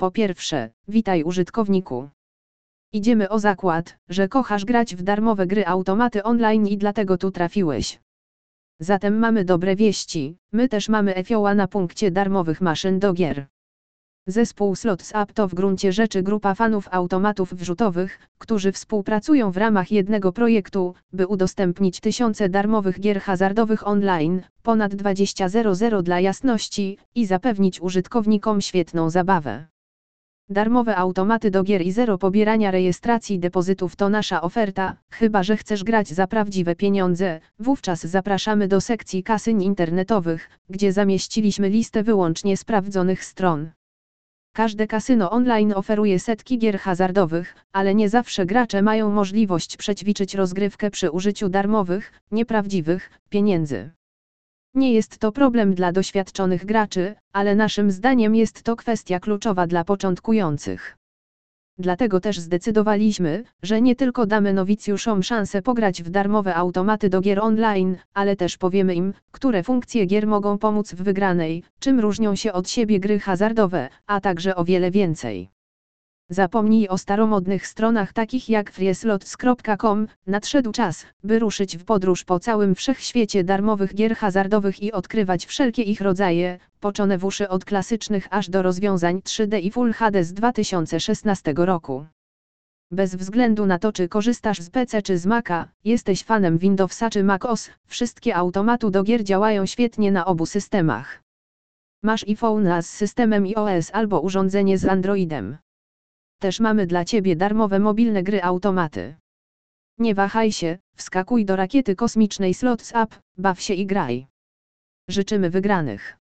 Po pierwsze, witaj użytkowniku. Idziemy o zakład, że kochasz grać w darmowe gry automaty online i dlatego tu trafiłeś. Zatem mamy dobre wieści, my też mamy EFIOA na punkcie darmowych maszyn do gier. Zespół Slots Up to w gruncie rzeczy grupa fanów automatów wrzutowych, którzy współpracują w ramach jednego projektu, by udostępnić tysiące darmowych gier hazardowych online, ponad 20.00 dla jasności, i zapewnić użytkownikom świetną zabawę. Darmowe automaty do gier i zero pobierania rejestracji depozytów to nasza oferta, chyba że chcesz grać za prawdziwe pieniądze, wówczas zapraszamy do sekcji kasyń internetowych, gdzie zamieściliśmy listę wyłącznie sprawdzonych stron. Każde kasyno online oferuje setki gier hazardowych, ale nie zawsze gracze mają możliwość przećwiczyć rozgrywkę przy użyciu darmowych, nieprawdziwych pieniędzy. Nie jest to problem dla doświadczonych graczy, ale naszym zdaniem jest to kwestia kluczowa dla początkujących. Dlatego też zdecydowaliśmy, że nie tylko damy nowicjuszom szansę pograć w darmowe automaty do gier online, ale też powiemy im, które funkcje gier mogą pomóc w wygranej, czym różnią się od siebie gry hazardowe, a także o wiele więcej. Zapomnij o staromodnych stronach takich jak freeslots.com, nadszedł czas, by ruszyć w podróż po całym wszechświecie darmowych gier hazardowych i odkrywać wszelkie ich rodzaje, poczone w uszy od klasycznych aż do rozwiązań 3D i Full HD z 2016 roku. Bez względu na to czy korzystasz z PC czy z Maca, jesteś fanem Windowsa czy macOS, wszystkie automatu do gier działają świetnie na obu systemach. Masz iPhone'a z systemem iOS albo urządzenie z Androidem. Też mamy dla Ciebie darmowe mobilne gry automaty. Nie wahaj się, wskakuj do rakiety kosmicznej Slots Up, baw się i graj. Życzymy wygranych.